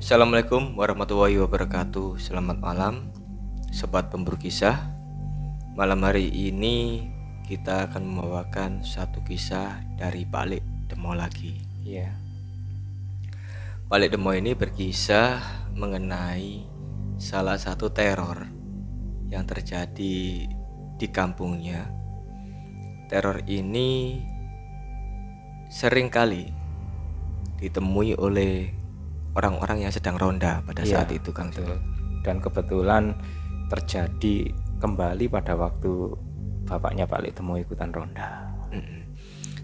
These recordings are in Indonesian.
Assalamualaikum warahmatullahi wabarakatuh. Selamat malam Sobat pemburu kisah. Malam hari ini kita akan membawakan satu kisah dari balik demo lagi. Iya. Balik demo ini berkisah mengenai salah satu teror yang terjadi di kampungnya. Teror ini sering kali ditemui oleh orang-orang yang sedang ronda pada Iya, saat itu Kang betul. Dan kebetulan terjadi kembali pada waktu bapaknya Pak Lek Demo ikutan ronda.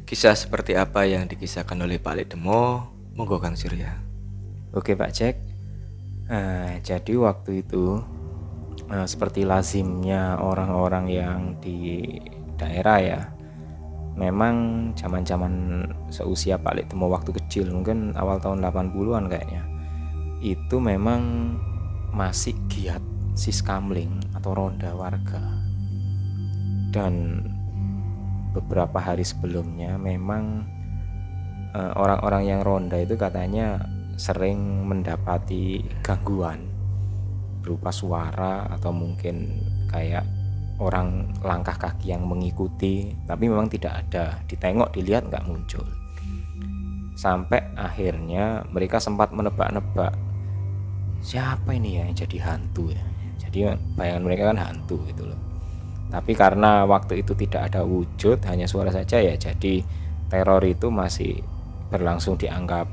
Kisah seperti apa yang dikisahkan oleh Pak Lek Demo? Monggo Kang Surya. Oke Pak Cek. Eh, jadi waktu itu eh, seperti lazimnya orang-orang yang di daerah ya. Memang zaman-zaman seusia Pak Lek Demo waktu kecil, mungkin awal tahun 80-an kayaknya. Itu memang masih giat siskamling atau ronda warga. Dan beberapa hari sebelumnya memang eh, orang-orang yang ronda itu katanya sering mendapati gangguan berupa suara atau mungkin kayak orang langkah kaki yang mengikuti tapi memang tidak ada. Ditengok dilihat nggak muncul. Sampai akhirnya mereka sempat menebak-nebak siapa ini ya yang jadi hantu ya? Jadi bayangan mereka kan hantu gitu loh. Tapi karena waktu itu tidak ada wujud hanya suara saja ya jadi teror itu masih berlangsung dianggap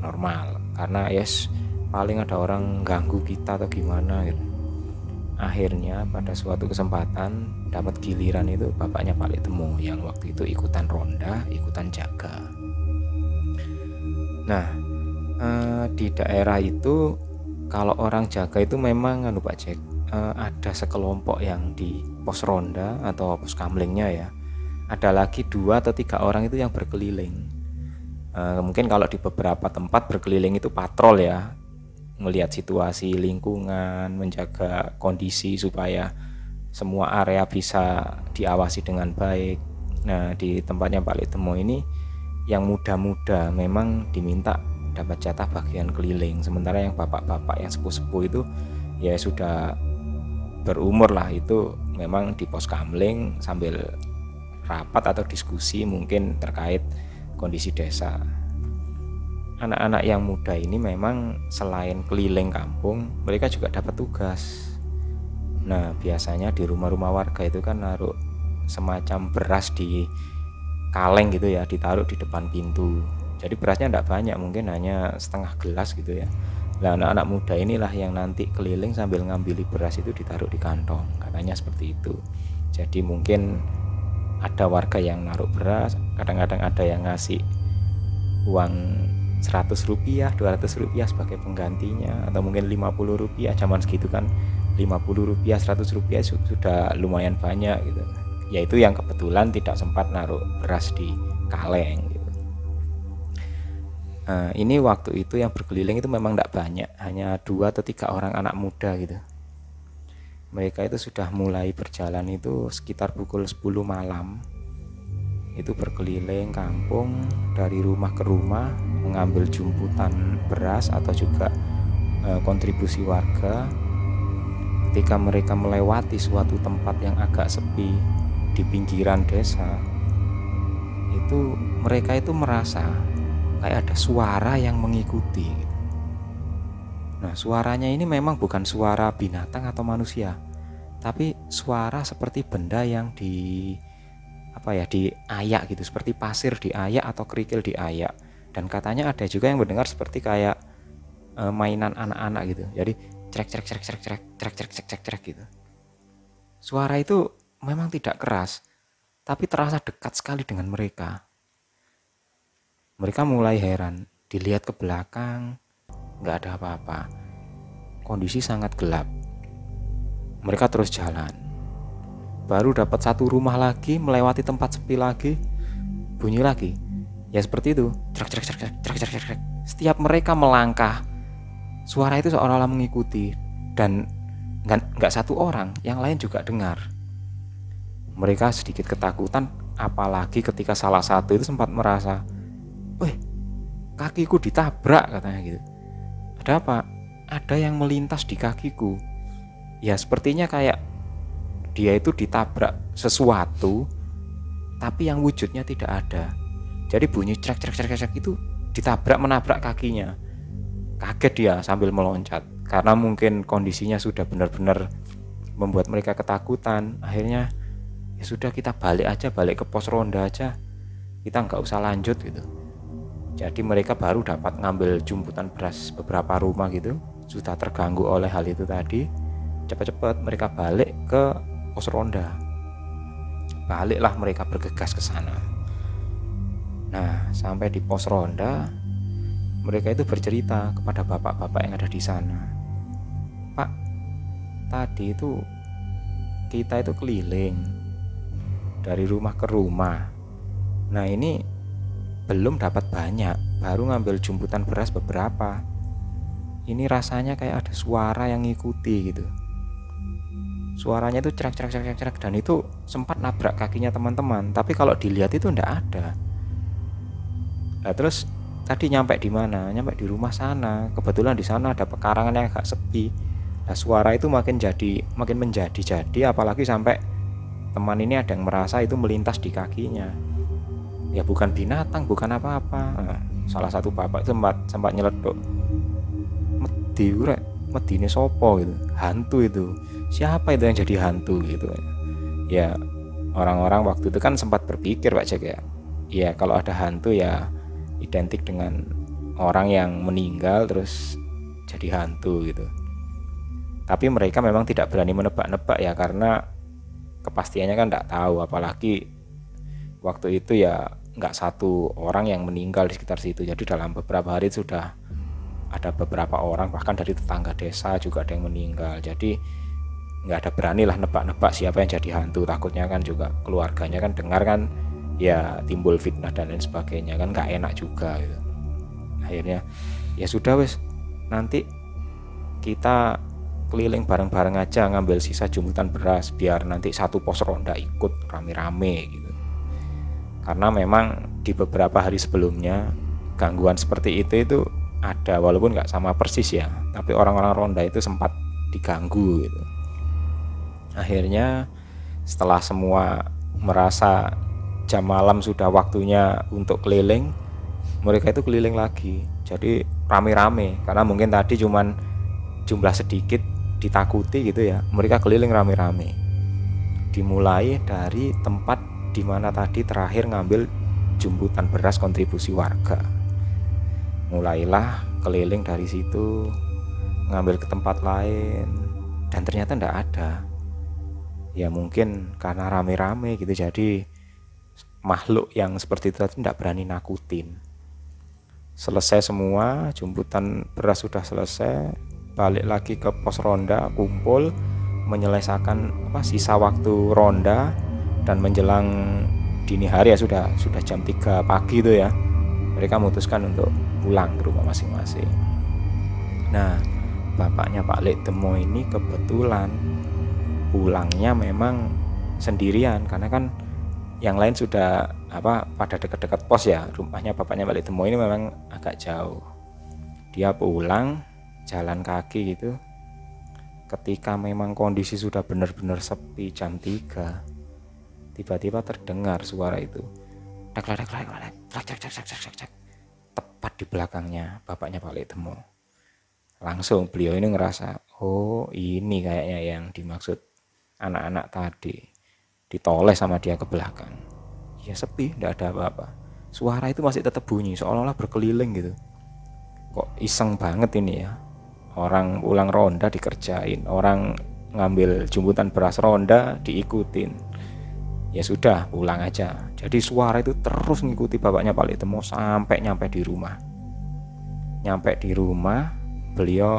normal. Karena yes paling ada orang ganggu kita atau gimana gitu akhirnya pada suatu kesempatan dapat giliran itu bapaknya Pak Lek Temu yang waktu itu ikutan ronda ikutan jaga. Nah eh, di daerah itu kalau orang jaga itu memang anu Pak Cek eh, ada sekelompok yang di pos ronda atau pos kamlingnya ya. Ada lagi dua atau tiga orang itu yang berkeliling. Eh, mungkin kalau di beberapa tempat berkeliling itu patrol ya melihat situasi lingkungan menjaga kondisi supaya semua area bisa diawasi dengan baik. Nah di tempatnya Pak Litemo ini yang muda-muda memang diminta dapat jatah bagian keliling. Sementara yang bapak-bapak yang sepuh-sepuh itu ya sudah berumur lah. Itu memang di pos kamling sambil rapat atau diskusi mungkin terkait kondisi desa. Anak-anak yang muda ini memang selain keliling kampung, mereka juga dapat tugas. Nah, biasanya di rumah-rumah warga itu kan naruh semacam beras di kaleng gitu ya, ditaruh di depan pintu. Jadi berasnya tidak banyak, mungkin hanya setengah gelas gitu ya. Nah, anak-anak muda inilah yang nanti keliling sambil ngambil beras itu ditaruh di kantong. Katanya seperti itu. Jadi mungkin ada warga yang naruh beras kadang-kadang ada yang ngasih uang 100 rupiah 200 rupiah sebagai penggantinya atau mungkin 50 rupiah zaman segitu kan 50 rupiah 100 rupiah sudah lumayan banyak gitu. Yaitu yang kebetulan tidak sempat naruh beras di kaleng gitu. Nah, ini waktu itu yang berkeliling itu memang tidak banyak hanya dua atau tiga orang anak muda gitu. Mereka itu sudah mulai berjalan itu sekitar pukul 10 malam itu berkeliling kampung dari rumah ke rumah mengambil jumputan beras atau juga e, kontribusi warga ketika mereka melewati suatu tempat yang agak sepi di pinggiran desa itu mereka itu merasa kayak ada suara yang mengikuti. Nah, suaranya ini memang bukan suara binatang atau manusia, tapi suara seperti benda yang di apa ya diayak gitu, seperti pasir diayak atau kerikil diayak. Dan katanya ada juga yang mendengar seperti kayak e, mainan anak-anak gitu. Jadi cerek cerek cerek cerek cerek cerek cerek cerek cerek cerek gitu. Suara itu memang tidak keras, tapi terasa dekat sekali dengan mereka. Mereka mulai heran, dilihat ke belakang, nggak ada apa-apa. Kondisi sangat gelap. Mereka terus jalan. Baru dapat satu rumah lagi, melewati tempat sepi lagi, bunyi lagi. Ya seperti itu. Trek trek trek trek trek trek. Setiap mereka melangkah, suara itu seolah-olah mengikuti dan nggak satu orang, yang lain juga dengar. Mereka sedikit ketakutan, apalagi ketika salah satu itu sempat merasa, weh, kakiku ditabrak katanya gitu ada pak ada yang melintas di kakiku ya sepertinya kayak dia itu ditabrak sesuatu tapi yang wujudnya tidak ada. Jadi bunyi cek cek cek cek itu ditabrak menabrak kakinya. Kaget dia sambil meloncat karena mungkin kondisinya sudah benar-benar membuat mereka ketakutan. Akhirnya ya sudah kita balik aja balik ke pos ronda aja. Kita nggak usah lanjut gitu. Jadi mereka baru dapat ngambil jumputan beras beberapa rumah gitu sudah terganggu oleh hal itu tadi. Cepat-cepat mereka balik ke pos ronda. Baliklah mereka bergegas ke sana. Nah sampai di pos ronda mereka itu bercerita kepada bapak-bapak yang ada di sana. Pak tadi itu kita itu keliling dari rumah ke rumah. Nah ini belum dapat banyak baru ngambil jumputan beras beberapa. Ini rasanya kayak ada suara yang ngikuti gitu suaranya itu cerak cerak cerak cerak dan itu sempat nabrak kakinya teman-teman tapi kalau dilihat itu ndak ada nah terus tadi nyampe di mana nyampe di rumah sana kebetulan di sana ada pekarangan yang agak sepi Nah, suara itu makin jadi makin menjadi-jadi apalagi sampai teman ini ada yang merasa itu melintas di kakinya. Ya bukan binatang, bukan apa-apa. Nah, salah satu bapak itu sempat sempat nyeletuk. Medi ure, medi ini sopo gitu. Hantu itu. Siapa itu yang jadi hantu gitu. Ya orang-orang waktu itu kan sempat berpikir Pak Cek ya. Ya kalau ada hantu ya identik dengan orang yang meninggal terus jadi hantu gitu tapi mereka memang tidak berani menebak-nebak ya karena kepastiannya kan tidak tahu apalagi waktu itu ya nggak satu orang yang meninggal di sekitar situ jadi dalam beberapa hari sudah ada beberapa orang bahkan dari tetangga desa juga ada yang meninggal jadi nggak ada berani lah nebak-nebak siapa yang jadi hantu. Takutnya kan juga keluarganya kan dengar kan ya timbul fitnah dan lain sebagainya kan nggak enak juga gitu. Akhirnya ya sudah wes nanti kita keliling bareng-bareng aja ngambil sisa jumputan beras biar nanti satu pos ronda ikut rame-rame gitu. Karena memang di beberapa hari sebelumnya gangguan seperti itu itu ada walaupun nggak sama persis ya tapi orang-orang ronda itu sempat diganggu gitu akhirnya setelah semua merasa jam malam sudah waktunya untuk keliling mereka itu keliling lagi. Jadi rame-rame. Karena mungkin tadi cuman jumlah sedikit ditakuti gitu ya mereka keliling rame-rame. Dimulai dari tempat di mana tadi terakhir ngambil jumputan beras kontribusi warga. Mulailah keliling dari situ ngambil ke tempat lain dan ternyata tidak ada ya mungkin karena rame-rame gitu jadi makhluk yang seperti itu tidak berani nakutin. Selesai semua jumputan beras sudah selesai balik lagi ke pos ronda kumpul menyelesaikan apa sisa waktu ronda dan menjelang dini hari ya sudah sudah jam 3 pagi itu ya mereka memutuskan untuk pulang ke rumah masing-masing. Nah bapaknya Pak Lek Temo ini kebetulan pulangnya memang sendirian karena kan yang lain sudah apa pada dekat-dekat pos ya. Rumahnya bapaknya Pak Lek Temo ini memang agak jauh. Dia pulang jalan kaki gitu. Ketika memang kondisi sudah benar-benar sepi jam 3 tiba-tiba terdengar suara itu. Tepat di belakangnya bapaknya balik temu langsung beliau ini ngerasa oh ini kayaknya yang dimaksud anak-anak tadi. Ditoleh sama dia ke belakang. Ya sepi tidak ada apa-apa. Suara itu masih tetap bunyi seolah-olah berkeliling gitu. Kok iseng banget ini ya. Orang ulang ronda dikerjain orang ngambil jumputan beras ronda diikutin. Ya sudah pulang aja. Jadi suara itu terus ngikuti bapaknya Pak Temo sampai nyampe di rumah. Nyampe di rumah beliau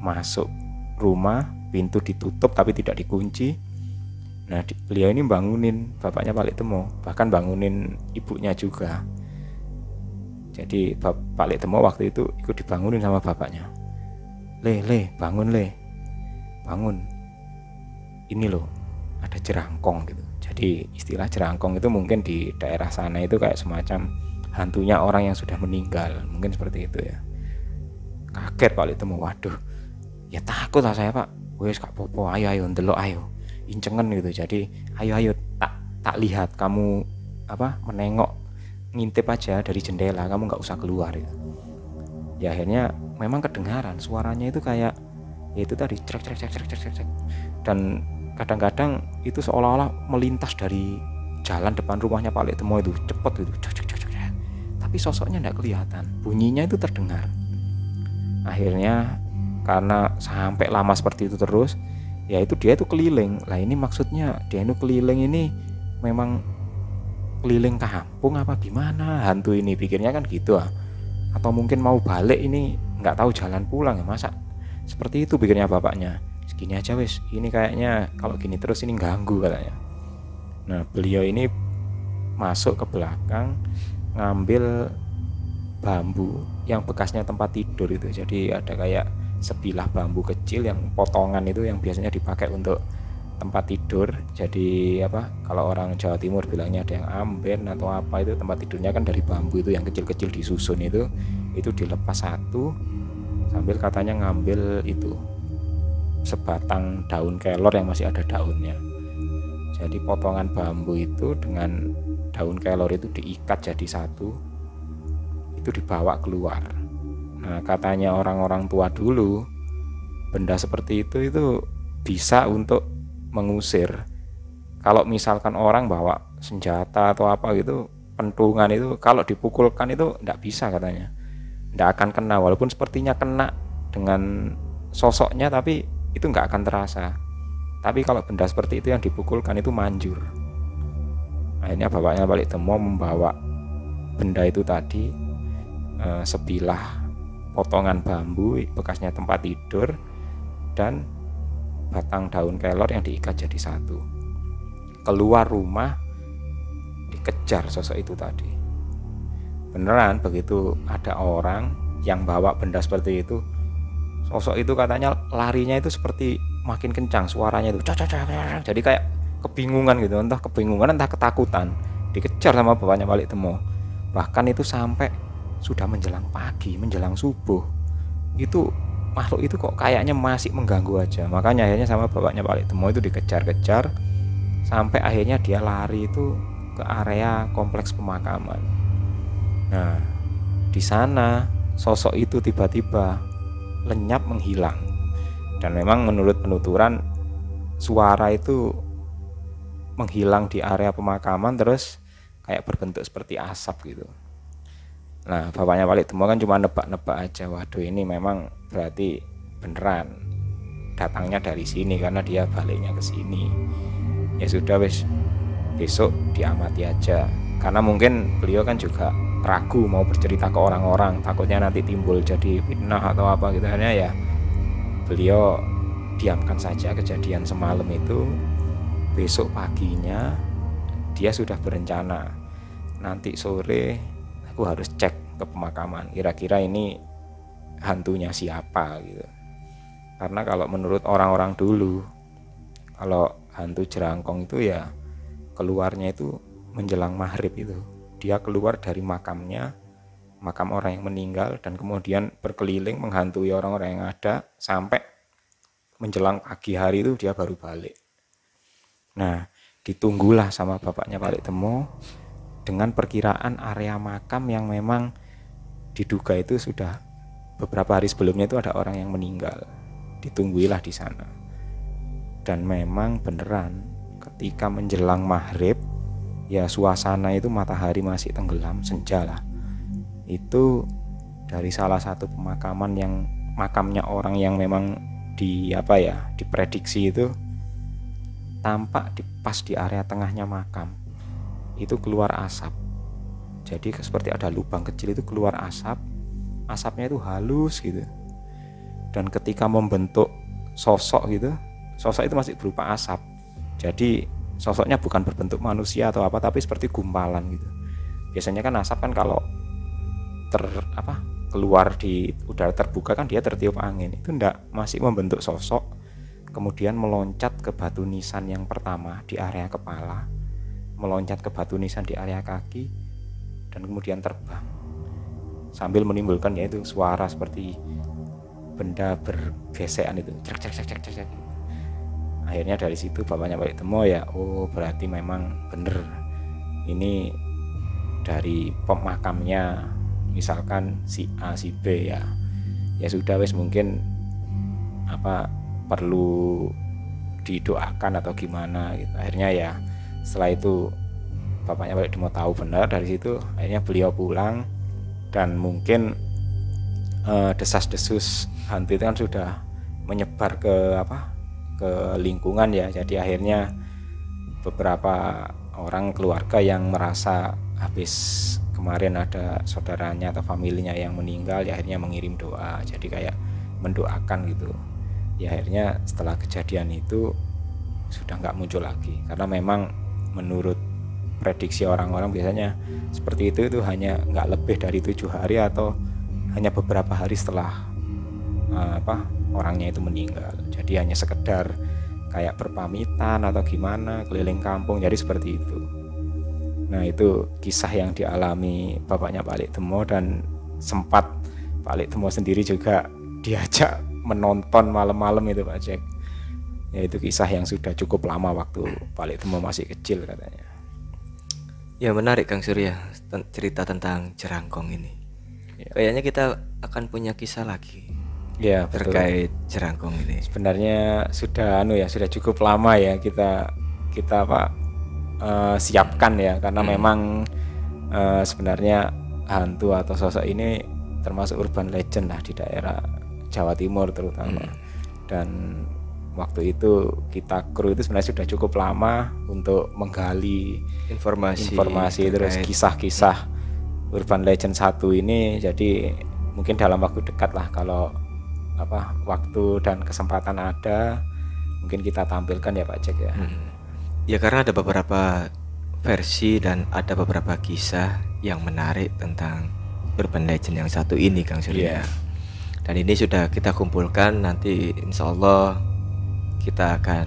masuk rumah pintu ditutup tapi tidak dikunci. Nah di, beliau ini bangunin bapaknya Pak Temo bahkan bangunin ibunya juga. Jadi Pak Temo waktu itu ikut dibangunin sama bapaknya. Le le bangun le. Bangun. Ini loh ada jerangkong gitu. Jadi istilah jerangkong itu mungkin di daerah sana itu kayak semacam hantunya orang yang sudah meninggal. Mungkin seperti itu ya. Kaget Pak Litemu waduh ya takut lah saya Pak wes kak popo ayo ayo ndelok ayo. Incengen gitu. Jadi ayo ayo. Tak tak lihat kamu apa menengok ngintip aja dari jendela. Kamu nggak usah keluar gitu. ya akhirnya memang kedengaran. Suaranya itu kayak ya itu tadi cek cek cek cek cek cek dan kadang-kadang itu seolah-olah melintas dari jalan depan rumahnya Pak Lek itu. Cepet itu cek cek cek cek tapi sosoknya tidak kelihatan. Bunyinya itu terdengar. Akhirnya karena sampai lama seperti itu terus ya itu dia itu keliling. Lah ini maksudnya dia itu keliling ini memang keliling kampung apa gimana? Hantu ini pikirnya kan gitu ah. Atau mungkin mau balik ini nggak tahu jalan pulang ya masa? Seperti itu pikirnya bapaknya. Segini aja wes ini kayaknya kalau gini terus ini ganggu katanya. Nah beliau ini masuk ke belakang ngambil bambu yang bekasnya tempat tidur itu. Jadi ada kayak sebilah bambu kecil yang potongan itu yang biasanya dipakai untuk tempat tidur. Jadi apa kalau orang Jawa Timur bilangnya ada yang amben atau apa itu tempat tidurnya kan dari bambu itu yang kecil-kecil disusun itu itu dilepas satu sambil katanya ngambil itu sebatang daun kelor yang masih ada daunnya. Jadi potongan bambu itu dengan daun kelor itu diikat jadi satu itu dibawa keluar Nah, katanya orang-orang tua dulu, benda seperti itu itu bisa untuk mengusir. Kalau misalkan orang bawa senjata atau apa gitu, pentungan itu kalau dipukulkan itu tidak bisa katanya. Tidak akan kena walaupun sepertinya kena dengan sosoknya tapi itu nggak akan terasa. Tapi kalau benda seperti itu yang dipukulkan itu manjur. Akhirnya bapaknya balik temu membawa benda itu tadi eh, sebilah potongan bambu bekasnya tempat tidur dan batang daun kelor yang diikat jadi satu. Keluar rumah dikejar sosok itu tadi. Beneran begitu ada orang yang bawa benda seperti itu sosok itu katanya larinya itu seperti makin kencang suaranya itu jadi kayak kebingungan gitu entah kebingungan entah ketakutan. Dikejar sama bapaknya balik temu. Bahkan itu sampai sudah menjelang pagi, menjelang subuh, itu makhluk itu kok kayaknya masih mengganggu aja. Makanya akhirnya sama bapaknya Pak Temo itu dikejar-kejar sampai akhirnya dia lari itu ke area kompleks pemakaman. Nah, di sana sosok itu tiba-tiba lenyap menghilang. Dan memang menurut penuturan suara itu menghilang di area pemakaman terus kayak berbentuk seperti asap gitu. Nah, bapaknya Wali Temo kan cuma nebak-nebak aja. Waduh, ini memang berarti beneran datangnya dari sini karena dia baliknya ke sini. Ya sudah wis besok diamati aja. Karena mungkin beliau kan juga ragu mau bercerita ke orang-orang, takutnya nanti timbul jadi fitnah atau apa gitu hanya ya. Beliau diamkan saja kejadian semalam itu. Besok paginya dia sudah berencana nanti sore aku harus cek ke pemakaman. Kira-kira ini hantunya siapa gitu. Karena kalau menurut orang-orang dulu kalau hantu jerangkong itu ya keluarnya itu menjelang maghrib itu. Dia keluar dari makamnya makam orang yang meninggal dan kemudian berkeliling menghantui orang-orang yang ada sampai menjelang pagi hari itu dia baru balik. Nah ditunggulah sama bapaknya balik temu dengan perkiraan area makam yang memang diduga itu sudah beberapa hari sebelumnya itu ada orang yang meninggal. Ditungguilah di sana. Dan memang beneran ketika menjelang maghrib ya suasana itu matahari masih tenggelam senja lah. Itu dari salah satu pemakaman yang makamnya orang yang memang di apa ya diprediksi itu tampak di pas di area tengahnya makam itu keluar asap. Jadi seperti ada lubang kecil itu keluar asap asapnya itu halus gitu. Dan ketika membentuk sosok gitu sosok itu masih berupa asap. Jadi sosoknya bukan berbentuk manusia atau apa tapi seperti gumpalan gitu. Biasanya kan asap kan kalau ter apa keluar di udara terbuka kan dia tertiup angin. Itu ndak masih membentuk sosok kemudian meloncat ke batu nisan yang pertama di area kepala meloncat ke batu nisan di area kaki dan kemudian terbang. Sambil menimbulkan yaitu suara seperti benda bergesekan itu. Cek cek cek cek cek akhirnya dari situ bapaknya balik temu ya oh berarti memang bener. Ini dari pemakamnya misalkan si A si B ya. Ya sudah wes mungkin apa perlu didoakan atau gimana gitu. Akhirnya ya setelah itu bapaknya balik mau tahu benar dari situ akhirnya beliau pulang. Dan mungkin uh, desas-desus hantu itu kan sudah menyebar ke apa? Ke lingkungan ya. Jadi akhirnya beberapa orang keluarga yang merasa habis kemarin ada saudaranya atau familinya yang meninggal ya akhirnya mengirim doa. Jadi kayak mendoakan gitu. Ya akhirnya setelah kejadian itu sudah nggak muncul lagi. Karena memang menurut prediksi orang-orang biasanya seperti itu itu hanya nggak lebih dari tujuh hari atau hanya beberapa hari setelah uh, apa orangnya itu meninggal. Jadi hanya sekedar kayak berpamitan atau gimana keliling kampung jadi seperti itu. Nah itu kisah yang dialami bapaknya Pak Temo dan sempat Pak Temo sendiri juga diajak menonton malam-malam itu Pak Jack ya itu kisah yang sudah cukup lama waktu Pak Alik Temo masih kecil katanya Ya menarik Kang Surya cerita tentang jerangkong ini. Ya. Kayaknya kita akan punya kisah lagi. Ya betul. terkait jerangkong ini. Sebenarnya sudah anu ya sudah cukup lama ya kita kita apa uh, siapkan ya karena hmm. memang uh, sebenarnya hantu atau sosok ini termasuk urban legend lah di daerah Jawa Timur terutama. Hmm. Dan waktu itu kita kru itu sebenarnya sudah cukup lama untuk menggali informasi informasi terus kisah-kisah urban legend satu ini jadi mungkin dalam waktu dekat lah kalau apa waktu dan kesempatan ada mungkin kita tampilkan ya Pak Cek ya hmm. ya karena ada beberapa versi dan ada beberapa kisah yang menarik tentang urban legend yang satu ini Kang Surya yeah. dan ini sudah kita kumpulkan nanti insya Allah kita akan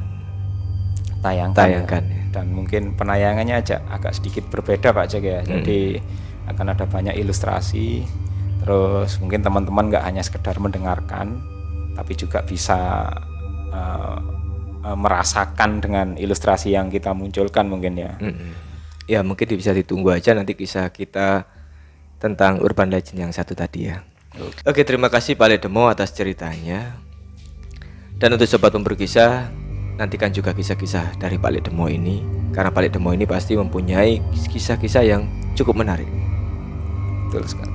tayangkan, tayangkan ya. dan mungkin penayangannya aja agak sedikit berbeda Pak Cek ya. Hmm. Jadi akan ada banyak ilustrasi. Terus mungkin teman-teman nggak hanya sekedar mendengarkan, tapi juga bisa uh, uh, merasakan dengan ilustrasi yang kita munculkan mungkin ya. Hmm. Ya mungkin bisa ditunggu aja nanti kisah kita tentang urban legend yang satu tadi ya. Oke, terima kasih Pak Ledemo atas ceritanya. Dan untuk sobat pemburu kisah, nantikan juga kisah-kisah dari Pak Demo ini karena Pak Demo ini pasti mempunyai kisah-kisah yang cukup menarik. Betul sekali.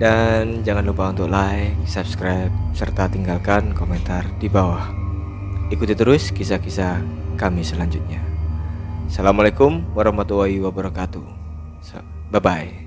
Dan jangan lupa untuk like, subscribe, serta tinggalkan komentar di bawah. Ikuti terus kisah-kisah kami selanjutnya. Assalamualaikum warahmatullahi wabarakatuh. Bye bye.